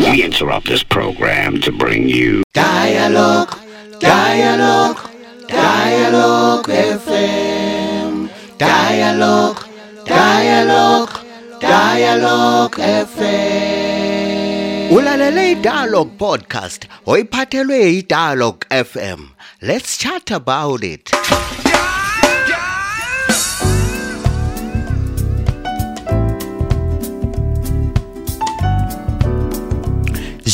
We interrupt this program to bring you Dialogue, Dialogue, Dialogue FM. Dialogue, Dialogue, Dialogue FM. Ulalele iDialogue podcast oyiphathelwe iDialogue FM. Let's chat about it.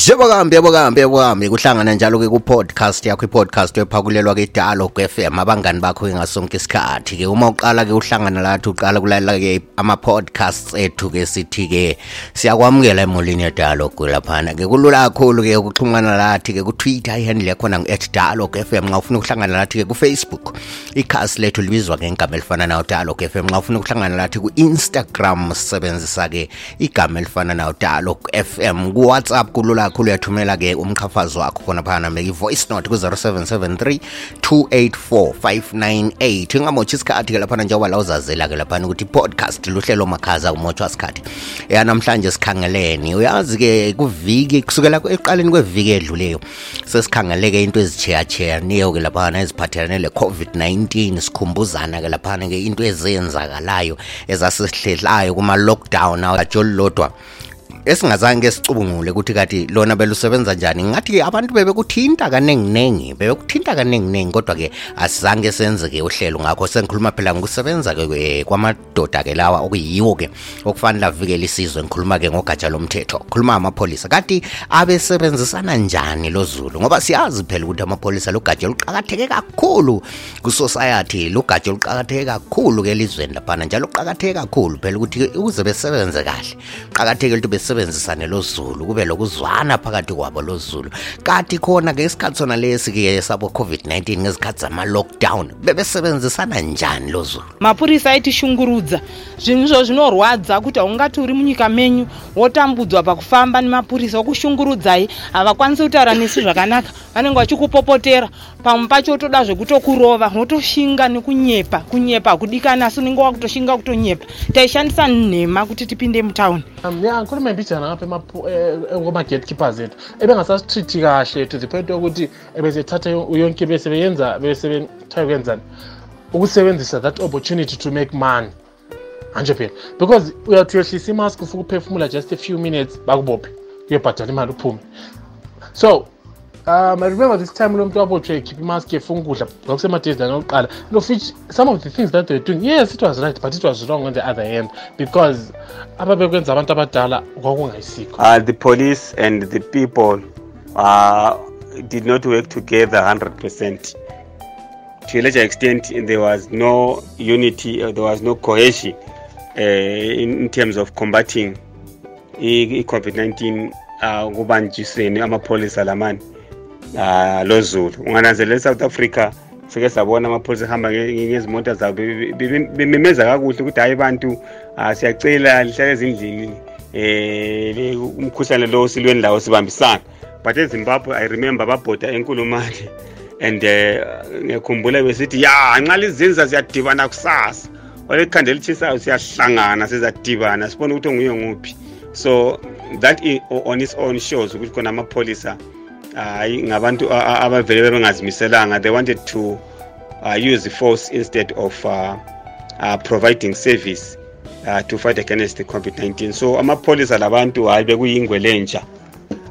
njengobakambi yabokambi yabokambi kuhlangana njalo-ke ku-podcast yakho i-podcast ephakulelwa ke-dialogue fm abangani bakho-ke ngasonke isikhathi-ke. Uma uqala-ke uhlangana lathi uqala kulalela-ke ama-podcasts ethu-ke sithi-ke siyakwamukela emolini yedialogue laphana-ke kulula kakhulu-ke ukuxhumana lathi-ke kutwitter ihandle yakhona ngu-at dialogue fm nxa ufuna ukuhlangana lathi-ke kufacebook ikhasi lethu libizwa ngegama elifana nayo dialogue m. Nxa ufuna ukuhlangana lathi ku-instagram sisebenzisa-ke igama elifana nayo dialogue fm kuwhatsapp kulula kakhulu uyathumela ke umqhafazo wakho khona phana make note ku-0773 284 598 ingamotshi isikhathi ke laphana njengoba la uzazela ke laphana ukuthi i-podcast luhlelo makhaza umotshwa sikhathi ya namhlanje sikhangeleni uyazi ke kuviki kusukela ekuqaleni kweviki edluleyo sesikhangeleke into ezitsheya-tsheyaniyo ke laphana eziphathelane le-covid-19 sikhumbuzana ke laphana ke into ezenzakalayo ezasihlehlayo kuma-lockdown ajolilodwa esingazange sicubungule ukuthi kati lona belusebenza njani. Ngathi abantu bebekuthinta kanenginengi bebekuthinta kanenginengi kodwa ke asizange senze ke uhlelo ngakho. Sengikhuluma phela ngokusebenza ke kwamadoda ke lawa okuyiwo ke okufanele avikele isizwe. Ngikhuluma ke ngogatsha lomthetho. Khuluma amapholisa. Kati abesebenzisana njani lo Zulu? Ngoba siyazi phela ukuthi amapholisa lugatsha luqhakatheke kakhulu kusociety. Lugatsha luqhakatheke kakhulu ke elizweni laphana njalo luqhakatheke kakhulu phela ukuthi ukuze besebenze kahle. Qhakatheke ukuthi besebenzisane lo Zulu kube lokuzwana phakathi kwabo lo Zulu kanti khona ke isikhathi sona lesi ke sabo COVID-19 ngezikhathi zama lockdown bebesebenzisana njani lo Zulu mapurisa aitishungurudza zvinhu izvo zvinorwadza kuti haungati uri munyika menyu wotambudzwa pakufamba nemapurisa okushungurudzai havakwanisi kutaura nesi zvakanaka. Vanenge vachikupopotera pamwe pacho wotoda zvekutokurova wotoshinga nekunyepa kunyepa hakudikani asi unenge wakutoshinga kutonyepa taishandisa nhema kuti tipinde mutauni. Um, mbijana ngapha emapu- eh, eh, ethu ebengasasitrithi kahle to the point yokuthi ebesethatha yo- yonke besebeyenza besebetha ukwenzani? Ukusebenzisa that opportunity to make money. Manje phela because uyathi uyehlisa imask ufuna ukuphefumula just a few minutes bakubophe kuyobhadala imali uphume. So um i remember this time lo muntu wabotshwe ekhipha imaski efuna ukudla kwakusemadezini okuqala some of the things that they were doing yes it was right but it was wrong on the other hand because ababekwenza abantu abadala kwakungayisikho uh, the police and the people uh, did not work together 100%. To a larger extent, there was no unity, uh, there was no cohesion uh, in, in terms of combating i- i- COVID-19 uh, amapholisa lamani uh, lo Zulu. Ungananzelela South Africa sike sabona amapholisa ahamba nge- ngezimota zabo be- be- be- bememeza kakuhle ukuthi hayi bantu uh, siyacela lihlale ezindlini eh le- umkhuhlane lo silweni lawo sibambisana but ezimbabwe i remember babhoda enkulumane and eh, ngiyakhumbula besithi ya nxa lizinza ziyadibana kusasa. Olekhanda elitshisayo siyahlangana sizadibana sibone ukuthi onguye nguphi. So that i- on its own shows ukuthi khona amapholisa hayi ngabantu abavele bebengazimiselanga. They wanted to uh, use force instead of uh, uh, providing service uh, to fight against the covid-19 so amapholisa labantu hayi bekuyingwe lentsha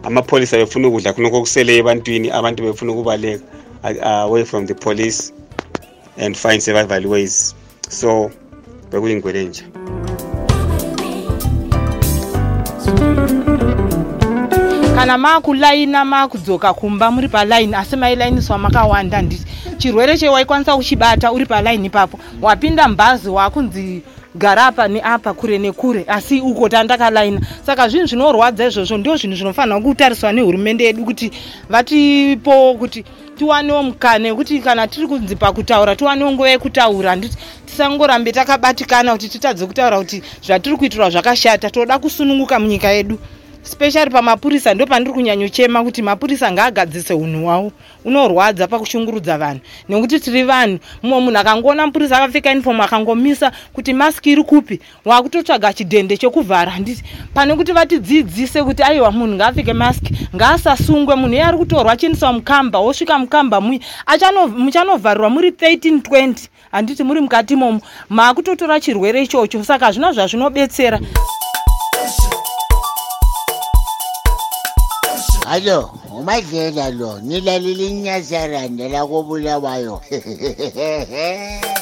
amapholisa befuna ukudla khonokho okusele ebantwini abantu befuna ukubaleka away from the police and find survival ways. So bekuyingwe lentsha kana maakulaina maakudzoka kumba muri palaini asi mailainiswa makawanda nditi chirwere chewaikwanisa kuchibata uri palaini ipapo. Wapinda mubhazi wakunzi gara apa neapa kure nekure asi uko tandakalaina. Saka zvinhu zvinorwadza izvozvo ndio zvinhu zvinofanira kutariswa nehurumende yedu kuti vatipo kuti tiwanewo mukana wekuti kana tiri kunzi pakutaura tiwanewo nguva yekutaura handiti tisangorambe takabatikana kuti titadze kutaura kuti zvatiri kuitirwa zvakashata toda kusununguka munyika yedu specially pamapurisa ndo pandiri kunyanyochema kuti mapurisa ngaagadzise unhu hwawo unorwadza pakushungurudza vanhu. Nekuti tiri vanhu mumwe munhu akangoona mupurisa akapfeka inifomu akangomisa kuti maski iri kupi waakutotsvaga chidhende chokuvhara handiti pane kuti vatidzidzise kuti aiwa munhu ngaapfeke maski ngaasasungwe. Munhu iye ari kutorwa achiendeswa mukamba wosvika mukamba mui muchanovharirwa muri 13 20 handiti muri mukati momo maakutotora chirwere ichocho. Saka hazvina zvazvinobetsera Alo, umadlela lo, nilalile inyazaranda la kobulawayo.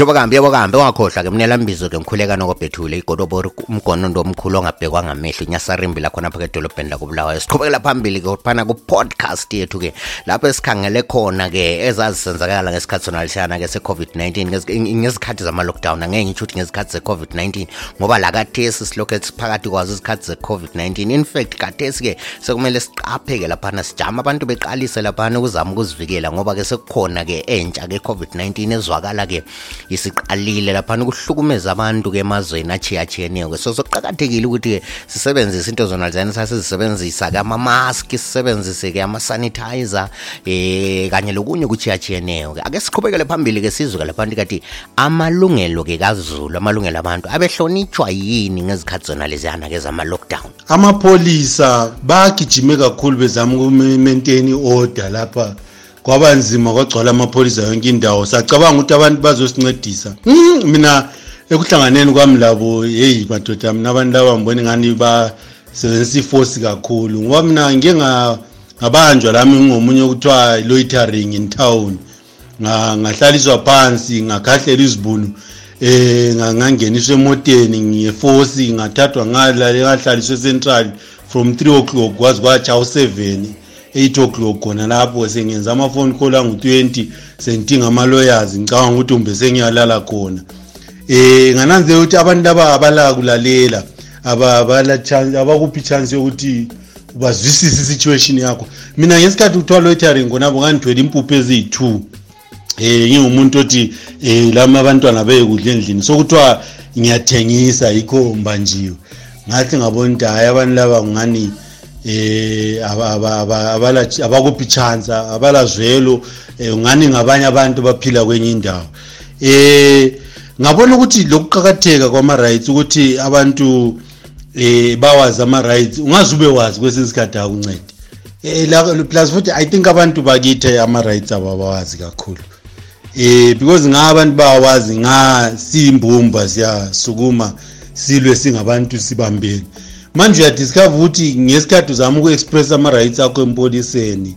njengoba kambi yabo kambe ungakhohlwa ke mnelambizo ke ngikhuleka nokobhethule igodobori umgonondo omkhulu ongabhekwa ngamehlo inyasarimbi lakhona phaka edolobheni lakobulawayo. Siqhubekela phambili ke phana ku-podcast yethu ke lapho esikhangele khona ke ezazisenzakala ngesikhathi sona lishana ke se-covid-19 ngezi- ngezikhathi zama-lockdown. Angeke ngitsho ukuthi ngezikhathi ze-covid-19 ngoba la kathesi silokhu siphakathi kwazo izikhathi ze-covid-19 in fact kathesi ke sekumele siqaphe-ke laphana sijame abantu beqalise laphana ukuzama ukuzivikela ngoba ke sekukhona ke entsha ke covid-19 ezwakala ke isiqalile laphana ukuhlukumeza abantu ke emazweni achiyachiyeneyo ke so sokuqakathekile ukuthi ke sisebenzise into zona lezana sasizisebenzisa ke amamaski sisebenzise ke ama-sanitizer eh kanye lokunye kuchiyachiyeneyo ke ake siqhubekele phambili ke sizwe ke laphantu kathi amalungelo ke kazulu amalungelo abantu abehlonitshwa yini ngezikhathi zona leziyana ke zama-lockdown? Amapholisa bagijime kakhulu bezama ukumaintain order lapha. Kwaba nzima kwagcwala amapholisa yonke indawo. Sacabanga ukuthi abantu bazosincedisa. Mm, mina ekuhlanganeni kwami labo heyi madoda mina abantu laba ngibona ingani basebenzisa ifosi kakhulu ngoba mina ngike nga- ngabanjwa lami ngingomunye okuthiwa loitering in town. Nga- ngahlaliswa phansi ngakhahlela izibunu eh nga- ngangeniswa emoteni ngefosi ngathathwa ngalale ngahlaliswe central from 3 o'clock kwazi kwathi awu 7 8 o'clock khona lapho sengenza amafoni call angu-20 sengidinga ama-lawyers ngicabanga ukuthi umbe sengiyalala khona. Eh ngananzela ukuthi abantu laba abala kulalela abakuphi chance yokuthi bazwisise isituation yakho. Mina ngesikhathi kuthiwa loitering khonapho ngandithwele impuphu eziyi-two. Eh ngingumuntu othi eh lama abantwana beyekudla endlini. Sokuthiwa ngiyathengisa yikho mbanjiwe ngathi ngabona ukuthi hayi abantu laba ngani eh aba- aba- aba- abala abakuphi chance abala zwelo. Eh, ngani ngabanye abantu baphila kwenye indawo? Eh ngabona ukuthi lokuqhakatheka kwama-rights ukuthi abantu eh bawazi ama-rights ungaze ube wazi kwesinye isikhathi akuncede eh plus futhi i think abantu bakithi ama-rights abo abawazi kakhulu. Eh because nga abantu bawazi nga siyimbumba siyasukuma silwe singabantu sibambeni manje uyadiscover ukuthi ngesikhathi uzama uku-express ama-rights akho empoliseni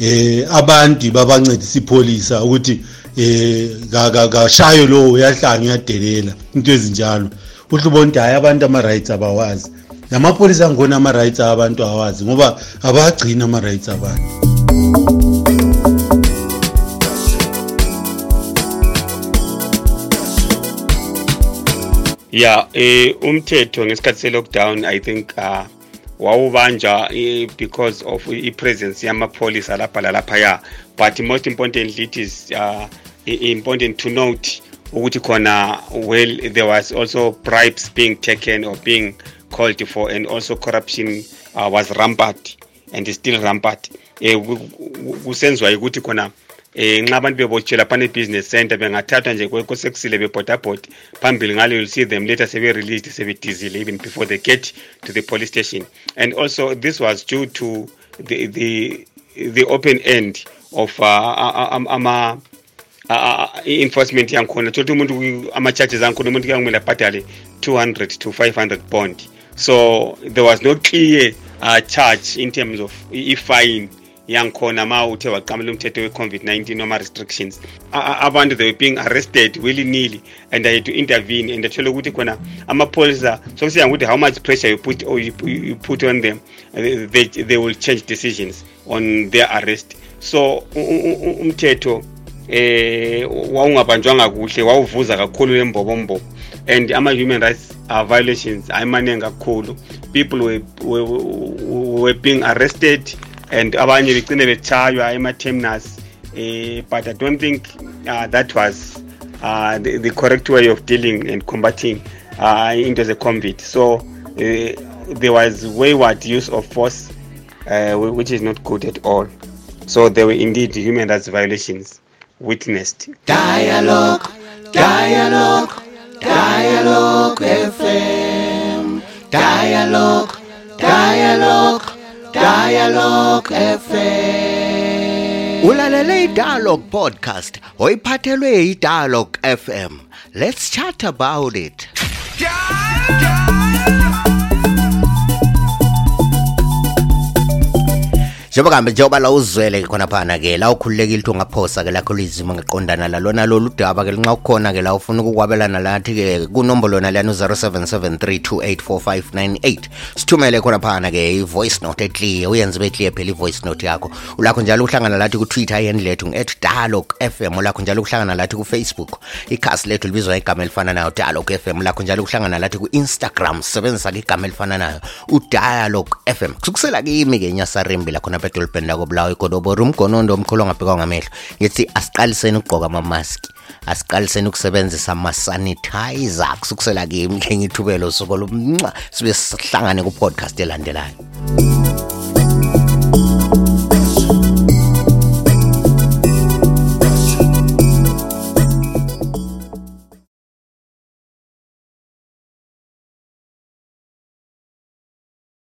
eh abantu babancedisa ipholisa ukuthi eh ka- ka- kashayo lo uyahlanga uyadelela into ezinjalo. Uhle ubona ukuthi hayi abantu ama-rights abawazi. Namapholisa angona ama-rights abantu awazi ngoba abagcina ama-rights abantu yeah eh umthetho ngesikhathi se-lockdown i think uh wawubanjwa eh, because of i-presence yamapholisa lapha lalaphaya. But most importantly it is uh, important to note ukuthi khona well there was also bribes being taken or being called for and also corruption uh, was rampant and is still rampant eh ku- kusenziwa ukuthi khona eh nxa abantu bebotshelwa phana e-business center bengathathwa nje kosekusile bebhodabhodi phambili ngalo you'll see them later sebe-released sebedizile even before they get to the police station. And also this was due to the the the open end of uh, ama- i-enforcement yankhona thola ukuthi umuntu ama-charges ankhona umuntu kuyakumele abhadale 200 to 500 bond. So there was no clear uh, charge in terms of i-fine yankhona ma uthe waqamela umthetho we-covid-19 noma restrictions. A- a- abantu they were being arrested willy nilly and i had to intervene and athola ukuthi khona amapholisa sokusiya ngokuthi how much pressure you put, or you, you put on them they, they will change decisions on their arrest. So umthetho eh wawungabanjwanga kuhle wawuvuza kakhulu lembobombo and ama-human rights uh, violations ayemaningi kakhulu. People were, were, were being arrested and abanye begcine betshaywa ema-terminus eh, but i don't think uh, that was uh, the, the correct way of dealing and combating uh, into ze-covid so uh, there was wayward use of force, uh, which is not good at all. So there were indeed human rights violations witnessed. Dialogue, dialogue, dialogue FM. Dialogue, dialogue, dialogue FM. Ulalele iDialogue podcast oyiphathelwe iDialogue FM. Let's chat about it. Njengoba kambe njengoba la uzwele khona phana ke la ukhululekile ukuthi ungaphosa ke lakho lizimo ngiqondana la lona lolu daba ke linxa ukhona ke la ufuna ukukwabelana lathi ke kunombolo naliyani lana u-0773284598 sithumele khona phana ke i-voice note eclear uyenze ibe clear phela i-voice note yakho. Ulakho njalo uhlangana lathi kutwitter yendlethu ngu-at dialogue fm ulakho njalo ukuhlangana lathi ku-facebook ikhasi lethu libizwa igama elifana nayo dialogue fm ulakho njalo ukuhlangana lathi ku-instagram sisebenzisa-ke igama elifana nayo udialog fm kusukusela kimi ke nyasarimbi lakhona pedolibheni lakobulawa igodobori umgonondo omkhulu ongabhekwa ngamehlo. Ngithi asiqaliseni ukugqoka amamaski asiqaliseni ukusebenzisa ama-sanitizer? Kusukusela kimi ke ngithubelo suko lomnca sibe sihlangane ku-podcast elandelayo.